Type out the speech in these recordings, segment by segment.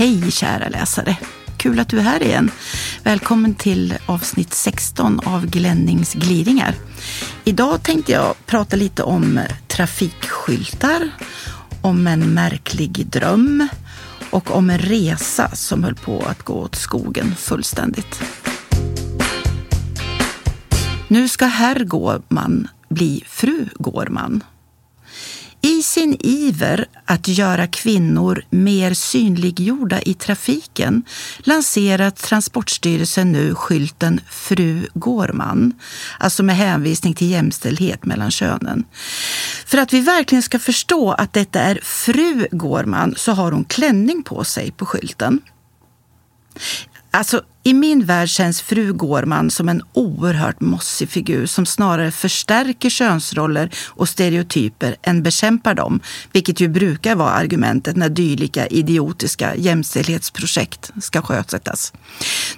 Hej kära läsare! Kul att du är här igen. Välkommen till avsnitt 16 av Glennings gliringar. Idag tänkte jag prata lite om trafikskyltar, om en märklig dröm och om en resa som höll på att gå åt skogen fullständigt. Nu ska herr Gårman bli fru Gårman. I sin iver att göra kvinnor mer synliggjorda i trafiken lanserar Transportstyrelsen nu skylten Fru Gårman, alltså med hänvisning till jämställdhet mellan könen. För att vi verkligen ska förstå att detta är Fru Gårman så har hon klänning på sig på skylten. Alltså, i min värld känns fru Gårman som en oerhört mossig figur som snarare förstärker könsroller och stereotyper än bekämpar dem, vilket ju brukar vara argumentet när dylika idiotiska jämställdhetsprojekt ska sjösättas.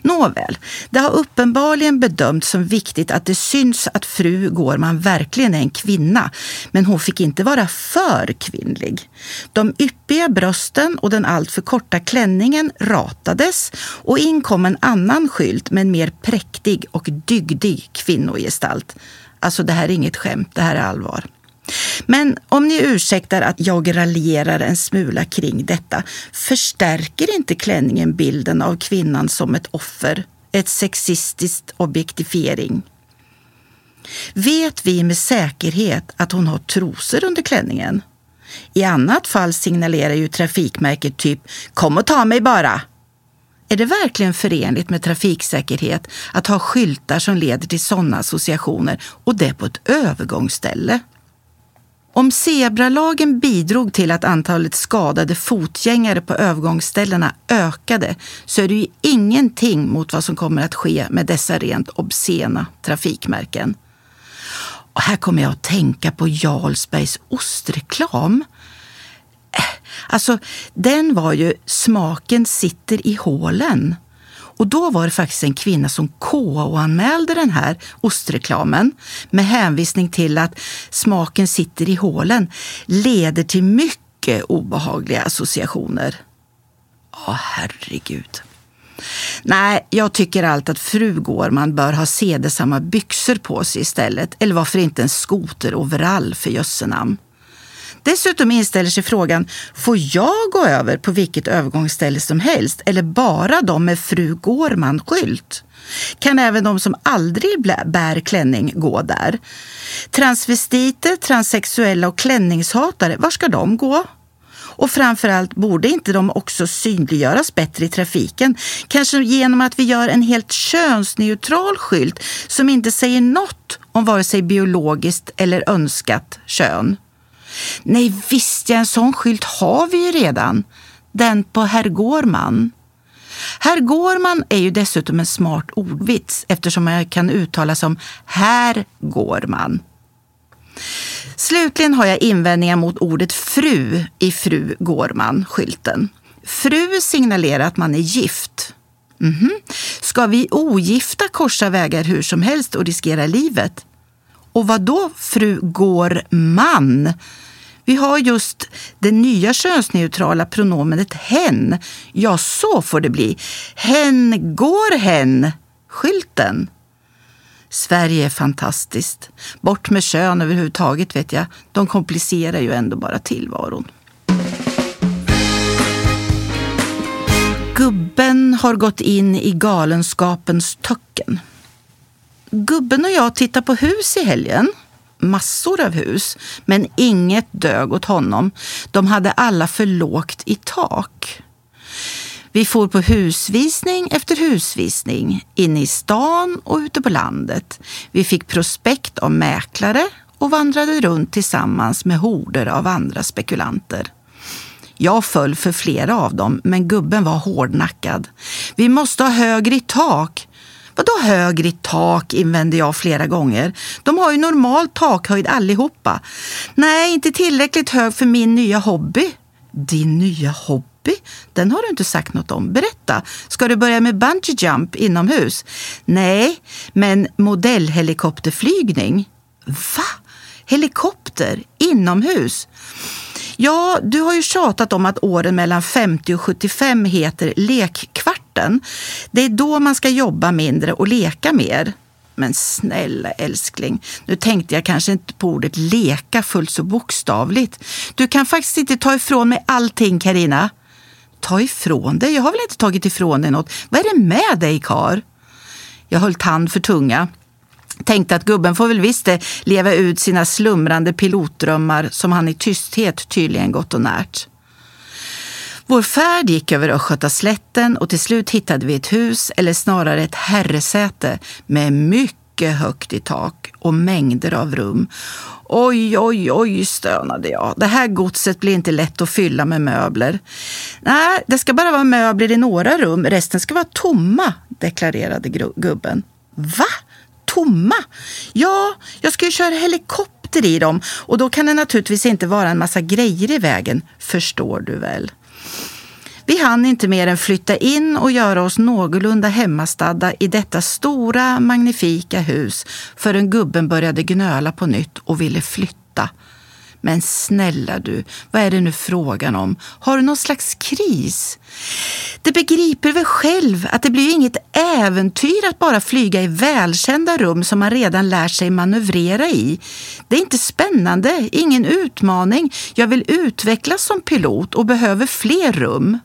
Nåväl, det har uppenbarligen bedömts som viktigt att det syns att fru Gårman verkligen är en kvinna, men hon fick inte vara för kvinnlig. De yppiga brösten och den alltför korta klänningen ratades och in kom en annan skylt med en mer präktig och dygdig kvinnogestalt. Alltså det här är inget skämt, det här är allvar. Men om ni ursäktar att jag raljerar en smula kring detta, förstärker inte klänningen bilden av kvinnan som ett offer? Ett sexistiskt objektifiering? Vet vi med säkerhet att hon har trosor under klänningen? I annat fall signalerar ju trafikmärket typ “Kom och ta mig bara” Är det verkligen förenligt med trafiksäkerhet att ha skyltar som leder till sådana associationer och det på ett övergångsställe? Om zebralagen bidrog till att antalet skadade fotgängare på övergångsställena ökade så är det ju ingenting mot vad som kommer att ske med dessa rent obscena trafikmärken. Och här kommer jag att tänka på Jarlsbergs ostreklam Alltså, den var ju smaken sitter i hålen. Och då var det faktiskt en kvinna som KO-anmälde den här ostreklamen med hänvisning till att smaken sitter i hålen leder till mycket obehagliga associationer. Ja, herregud. Nej, jag tycker allt att fru Gårman bör ha sedesamma byxor på sig istället. Eller varför inte en skoteroverall för jössenamn. Dessutom inställer sig frågan, får jag gå över på vilket övergångsställe som helst eller bara de med fru Gårman-skylt? Kan även de som aldrig bär klänning gå där? Transvestiter, transsexuella och klänningshatare, var ska de gå? Och framförallt, borde inte de också synliggöras bättre i trafiken? Kanske genom att vi gör en helt könsneutral skylt som inte säger något om vare sig biologiskt eller önskat kön. Nej visst ja, en sån skylt har vi ju redan. Den på herr Gårman. Herr Gårman är ju dessutom en smart ordvits eftersom jag kan uttala som herr Gårman. Slutligen har jag invändningar mot ordet fru i fru Gårman-skylten. Fru signalerar att man är gift. Mm -hmm. Ska vi ogifta korsa vägar hur som helst och riskera livet? Och vad då fru Gårman? Vi har just det nya könsneutrala pronomenet hen. Ja, så får det bli. Hen går hen. Skylten. Sverige är fantastiskt. Bort med kön överhuvudtaget vet jag. De komplicerar ju ändå bara tillvaron. Gubben har gått in i galenskapens töcken. Gubben och jag tittade på hus i helgen massor av hus, men inget dög åt honom. De hade alla för lågt i tak. Vi for på husvisning efter husvisning, inne i stan och ute på landet. Vi fick prospekt av mäklare och vandrade runt tillsammans med horder av andra spekulanter. Jag föll för flera av dem, men gubben var hårdnackad. Vi måste ha högre i tak. Vadå högre i tak, invände jag flera gånger. De har ju normal takhöjd allihopa. Nej, inte tillräckligt hög för min nya hobby. Din nya hobby? Den har du inte sagt något om. Berätta. Ska du börja med bungee jump inomhus? Nej, men modellhelikopterflygning. Va? Helikopter? Inomhus? Ja, du har ju tjatat om att åren mellan 50 och 75 heter lekkvarten. Det är då man ska jobba mindre och leka mer. Men snälla älskling, nu tänkte jag kanske inte på ordet leka fullt så bokstavligt. Du kan faktiskt inte ta ifrån mig allting, Karina. Ta ifrån dig? Jag har väl inte tagit ifrån dig något. Vad är det med dig, kar? Jag höll tand för tunga. Tänkte att gubben får väl visst leva ut sina slumrande pilotdrömmar som han i tysthet tydligen gått och närt. Vår färd gick över Östgötaslätten och till slut hittade vi ett hus, eller snarare ett herresäte, med mycket högt i tak och mängder av rum. Oj, oj, oj, stönade jag. Det här godset blir inte lätt att fylla med möbler. Nej, det ska bara vara möbler i några rum, resten ska vara tomma, deklarerade gubben. Va? Tomma. Ja, jag ska ju köra helikopter i dem och då kan det naturligtvis inte vara en massa grejer i vägen, förstår du väl? Vi hann inte mer än flytta in och göra oss någorlunda hemmastadda i detta stora, magnifika hus förrän gubben började gnöla på nytt och ville flytta. Men snälla du, vad är det nu frågan om? Har du någon slags kris? Det begriper väl själv att det blir inget äventyr att bara flyga i välkända rum som man redan lärt sig manövrera i. Det är inte spännande, ingen utmaning. Jag vill utvecklas som pilot och behöver fler rum.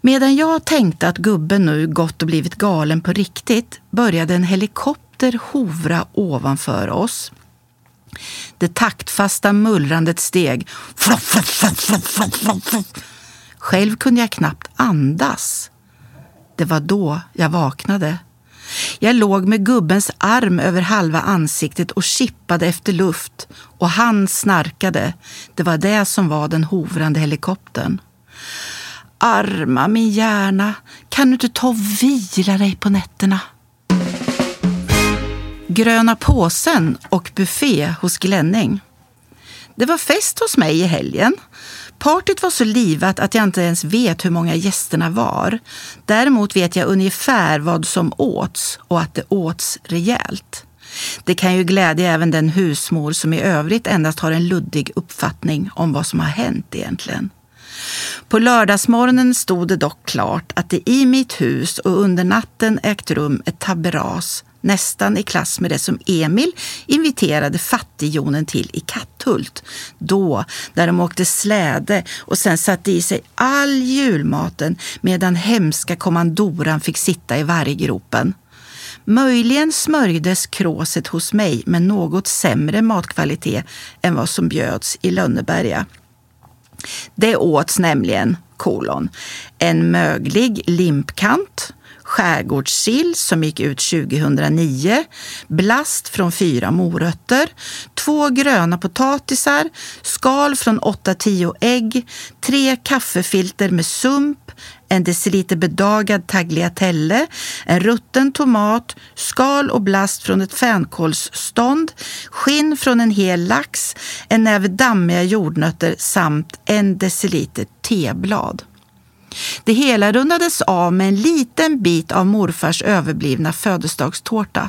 Medan jag tänkte att gubben nu gått och blivit galen på riktigt började en helikopter hovra ovanför oss. Det taktfasta mullrandet steg. Själv kunde jag knappt andas. Det var då jag vaknade. Jag låg med gubbens arm över halva ansiktet och kippade efter luft och han snarkade. Det var det som var den hovrande helikoptern. Arma min hjärna, kan du inte ta och vila dig på nätterna? Gröna påsen och buffé hos Glenning. Det var fest hos mig i helgen. Partyt var så livat att jag inte ens vet hur många gästerna var. Däremot vet jag ungefär vad som åts och att det åts rejält. Det kan ju glädja även den husmor som i övrigt endast har en luddig uppfattning om vad som har hänt egentligen. På lördagsmorgonen stod det dock klart att det i mitt hus och under natten ägt rum ett tabberas nästan i klass med det som Emil inviterade fattigjonen till i Katthult. Då, där de åkte släde och sen satte i sig all julmaten medan hemska kommandoran fick sitta i varggropen. Möjligen smörjdes kråset hos mig med något sämre matkvalitet än vad som bjöds i Lönneberga. Det åts nämligen kolon, en möglig limpkant, skärgårdssill som gick ut 2009, blast från fyra morötter, två gröna potatisar, skal från 8-10 ägg, tre kaffefilter med sump, en deciliter bedagad tagliatelle, en rutten tomat, skal och blast från ett fänkålsstånd, skinn från en hel lax, en näve dammiga jordnötter samt en deciliter teblad. Det hela rundades av med en liten bit av morfars överblivna födelsedagstårta.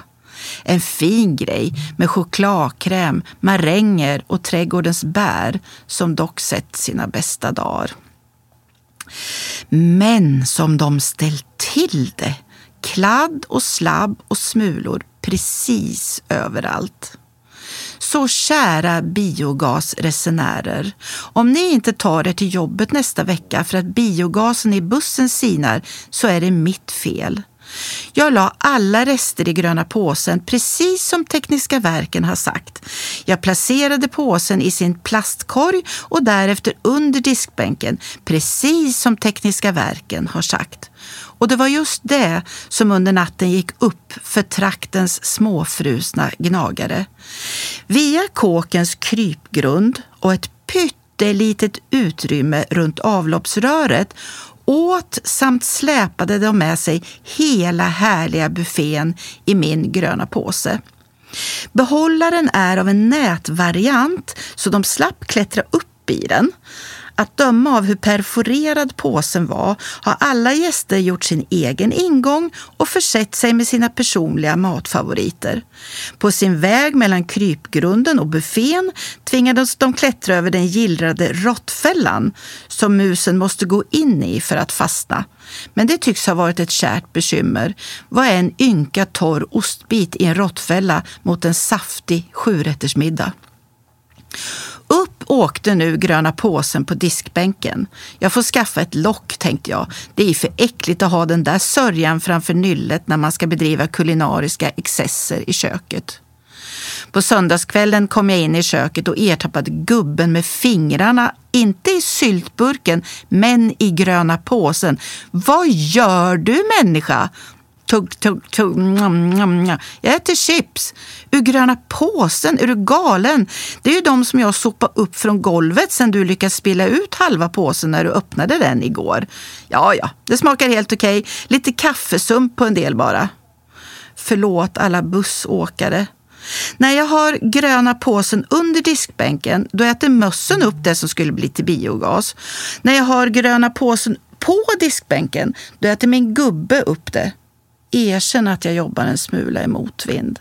En fin grej med chokladkräm, maränger och trädgårdens bär som dock sett sina bästa dagar. Men som de ställt till det! Kladd och slabb och smulor precis överallt. Så kära biogasresenärer, om ni inte tar er till jobbet nästa vecka för att biogasen i bussen sinar så är det mitt fel. Jag la alla rester i gröna påsen precis som Tekniska verken har sagt. Jag placerade påsen i sin plastkorg och därefter under diskbänken precis som Tekniska verken har sagt. Och det var just det som under natten gick upp för traktens småfrusna gnagare. Via kåkens krypgrund och ett pyttelitet utrymme runt avloppsröret åt samt släpade de med sig hela härliga buffén i min gröna påse. Behållaren är av en nätvariant så de slapp klättra upp i den. Att döma av hur perforerad påsen var har alla gäster gjort sin egen ingång och försett sig med sina personliga matfavoriter. På sin väg mellan krypgrunden och buffén tvingades de klättra över den gillrade råttfällan som musen måste gå in i för att fastna. Men det tycks ha varit ett kärt bekymmer. Vad är en ynka torr ostbit i en råttfälla mot en saftig sjurättersmiddag? Åkte nu gröna påsen på diskbänken. Jag får skaffa ett lock, tänkte jag. Det är för äckligt att ha den där sörjan framför nyllet när man ska bedriva kulinariska excesser i köket. På söndagskvällen kom jag in i köket och ertappade gubben med fingrarna, inte i syltburken, men i gröna påsen. Vad gör du människa? Tugg, tugg, tugg. Njam, nom, nom. Jag äter chips. Ur gröna påsen? Är du galen? Det är ju de som jag sopade upp från golvet sen du lyckades spilla ut halva påsen när du öppnade den igår. Ja, ja, det smakar helt okej. Lite kaffesump på en del bara. Förlåt alla bussåkare. När jag har gröna påsen under diskbänken, då äter mössen upp det som skulle bli till biogas. När jag har gröna påsen på diskbänken, då äter min gubbe upp det erkänn att jag jobbar en smula i motvind.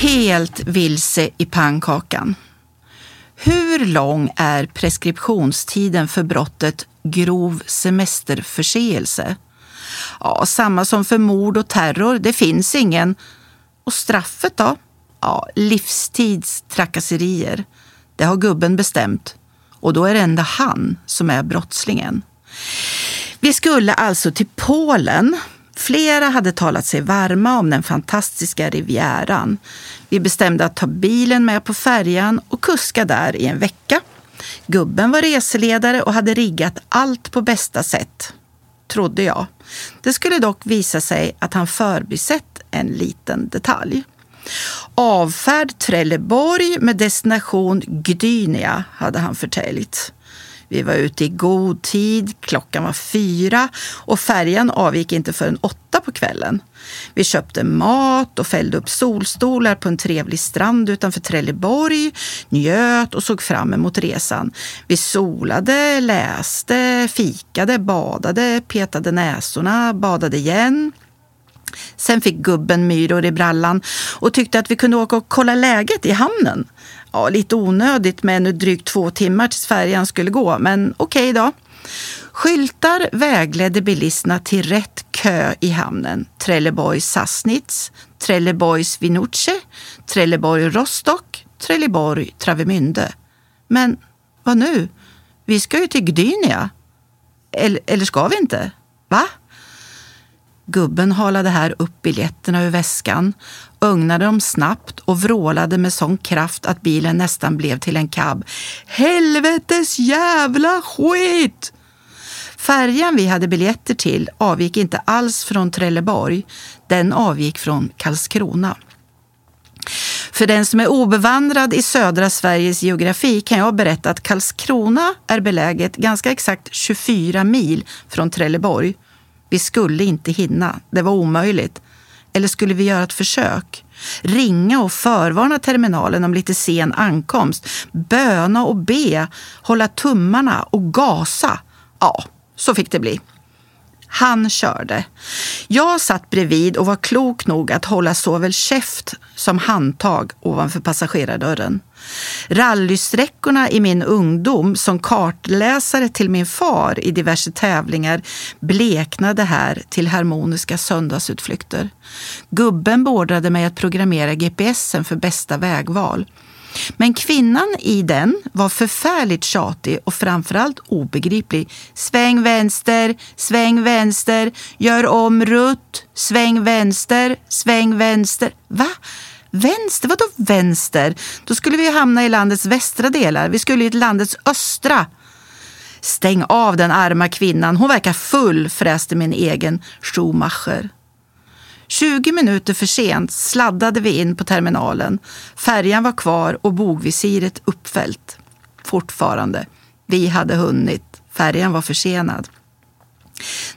Helt vilse i pannkakan. Hur lång är preskriptionstiden för brottet grov semesterförseelse? Ja, samma som för mord och terror. Det finns ingen. Och straffet då? Ja, livstids trakasserier. Det har gubben bestämt. Och då är det ändå han som är brottslingen. Vi skulle alltså till Polen. Flera hade talat sig varma om den fantastiska rivieran. Vi bestämde att ta bilen med på färjan och kuska där i en vecka. Gubben var reseledare och hade riggat allt på bästa sätt trodde jag. Det skulle dock visa sig att han förbisett en liten detalj. Avfärd Trelleborg med destination Gdynia hade han förtäljt. Vi var ute i god tid, klockan var fyra och färjan avgick inte förrän åtta på kvällen. Vi köpte mat och fällde upp solstolar på en trevlig strand utanför Trelleborg, njöt och såg fram emot resan. Vi solade, läste, fikade, badade, petade näsorna, badade igen. Sen fick gubben myror i brallan och tyckte att vi kunde åka och kolla läget i hamnen. Ja, lite onödigt med ännu drygt två timmar tills färjan skulle gå, men okej okay då. Skyltar vägledde bilisterna till rätt kö i hamnen. Trelleborg Sassnitz, Trelleborg Svinuce, Trelleborg Rostock, Trelleborg Travemünde. Men vad nu? Vi ska ju till Gdynia. Eller, eller ska vi inte? Va? Gubben halade här upp biljetterna ur väskan, ögnade dem snabbt och vrålade med sån kraft att bilen nästan blev till en cab. Helvetes jävla skit! Färjan vi hade biljetter till avgick inte alls från Trelleborg. Den avgick från Karlskrona. För den som är obevandrad i södra Sveriges geografi kan jag berätta att Karlskrona är beläget ganska exakt 24 mil från Trelleborg. Vi skulle inte hinna. Det var omöjligt. Eller skulle vi göra ett försök? Ringa och förvarna terminalen om lite sen ankomst. Böna och be. Hålla tummarna och gasa. Ja, så fick det bli. Han körde. Jag satt bredvid och var klok nog att hålla såväl käft som handtag ovanför passagerardörren. Rallysträckorna i min ungdom som kartläsare till min far i diverse tävlingar bleknade här till harmoniska söndagsutflykter. Gubben beordrade mig att programmera GPSen för bästa vägval. Men kvinnan i den var förfärligt tjatig och framförallt obegriplig. Sväng vänster, sväng vänster, gör om rutt, sväng vänster, sväng vänster. Va? Vänster? Vadå vänster? Då skulle vi hamna i landets västra delar. Vi skulle i landets östra. Stäng av den arma kvinnan. Hon verkar full, fräste min egen Schumacher. 20 minuter för sent sladdade vi in på terminalen. Färjan var kvar och bogvisiret uppfällt. Fortfarande. Vi hade hunnit. Färjan var försenad.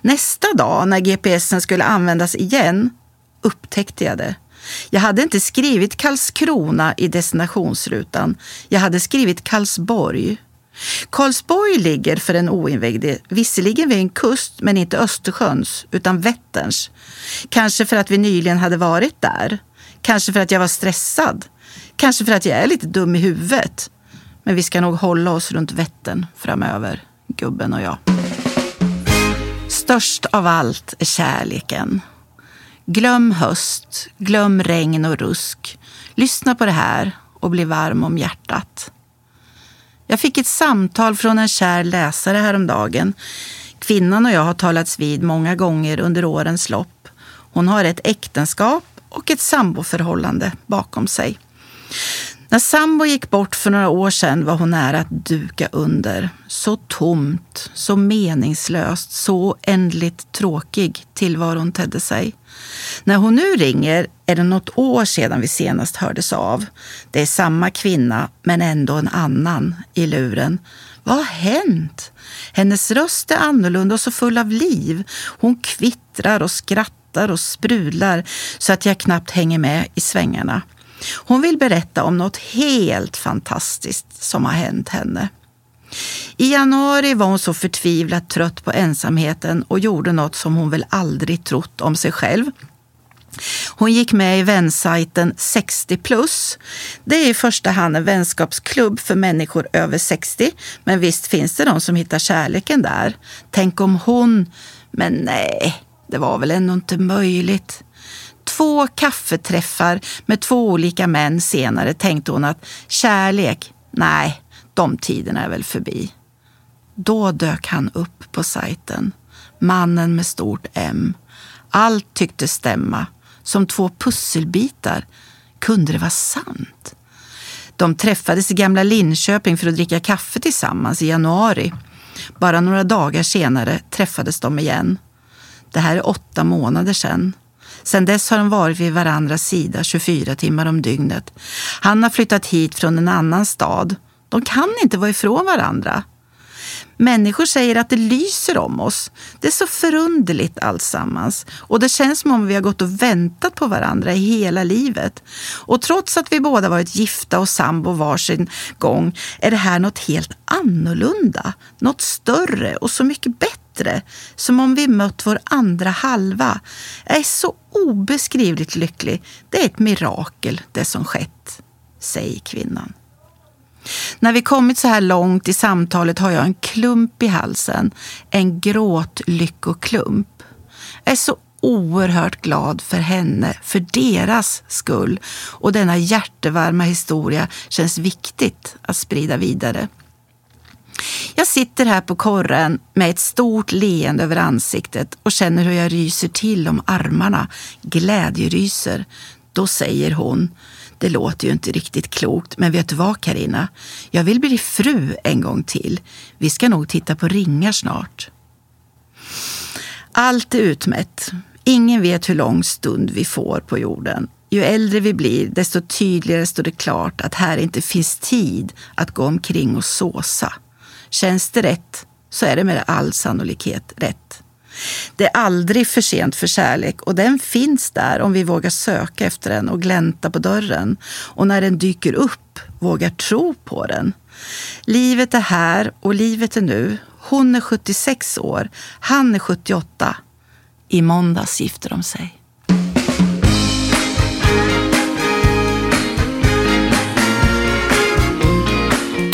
Nästa dag när GPSen skulle användas igen upptäckte jag det. Jag hade inte skrivit Karlskrona i destinationsrutan. Jag hade skrivit Karlsborg. Karlsborg ligger för en oinvigde visserligen vid en kust, men inte Östersjöns, utan Vätterns. Kanske för att vi nyligen hade varit där. Kanske för att jag var stressad. Kanske för att jag är lite dum i huvudet. Men vi ska nog hålla oss runt Vättern framöver, gubben och jag. Störst av allt är kärleken. Glöm höst, glöm regn och rusk. Lyssna på det här och bli varm om hjärtat. Jag fick ett samtal från en kär läsare häromdagen. Kvinnan och jag har talats vid många gånger under årens lopp. Hon har ett äktenskap och ett samboförhållande bakom sig. När sambo gick bort för några år sedan var hon nära att duka under. Så tomt, så meningslöst, så ändligt tråkig tillvaron tedde sig. När hon nu ringer är det något år sedan vi senast hördes av. Det är samma kvinna, men ändå en annan i luren. Vad har hänt? Hennes röst är annorlunda och så full av liv. Hon kvittrar och skrattar och sprudlar så att jag knappt hänger med i svängarna. Hon vill berätta om något helt fantastiskt som har hänt henne. I januari var hon så förtvivlat trött på ensamheten och gjorde något som hon väl aldrig trott om sig själv. Hon gick med i vänsajten 60 plus. Det är i första hand en vänskapsklubb för människor över 60. Men visst finns det de som hittar kärleken där. Tänk om hon... Men nej, det var väl ändå inte möjligt. Två kaffeträffar med två olika män senare tänkte hon att kärlek, nej, de tiderna är väl förbi. Då dök han upp på sajten. Mannen med stort M. Allt tyckte stämma. Som två pusselbitar. Kunde det vara sant? De träffades i gamla Linköping för att dricka kaffe tillsammans i januari. Bara några dagar senare träffades de igen. Det här är åtta månader sedan. Sedan dess har de varit vid varandras sida 24 timmar om dygnet. Han har flyttat hit från en annan stad. De kan inte vara ifrån varandra. Människor säger att det lyser om oss. Det är så förunderligt alltsammans. Och det känns som om vi har gått och väntat på varandra i hela livet. Och trots att vi båda varit gifta och sambo varsin gång är det här något helt annorlunda. Något större och så mycket bättre bättre. Som om vi mött vår andra halva. Jag är så obeskrivligt lycklig. Det är ett mirakel det som skett, säger kvinnan. När vi kommit så här långt i samtalet har jag en klump i halsen. En gråtlyckoklump. Jag är så oerhört glad för henne, för deras skull. Och denna hjärtevarma historia känns viktigt att sprida vidare. Jag sitter här på korren med ett stort leende över ansiktet och känner hur jag ryser till om armarna, glädjeryser. Då säger hon det låter ju inte riktigt klokt, men vet du vad Karina? Jag vill bli fru en gång till. Vi ska nog titta på ringar snart. Allt är utmätt. Ingen vet hur lång stund vi får på jorden. Ju äldre vi blir, desto tydligare står det klart att här inte finns tid att gå omkring och såsa. Känns det rätt, så är det med all sannolikhet rätt. Det är aldrig för sent för kärlek och den finns där om vi vågar söka efter den och glänta på dörren. Och när den dyker upp, vågar tro på den. Livet är här och livet är nu. Hon är 76 år, han är 78. I måndags gifter de sig.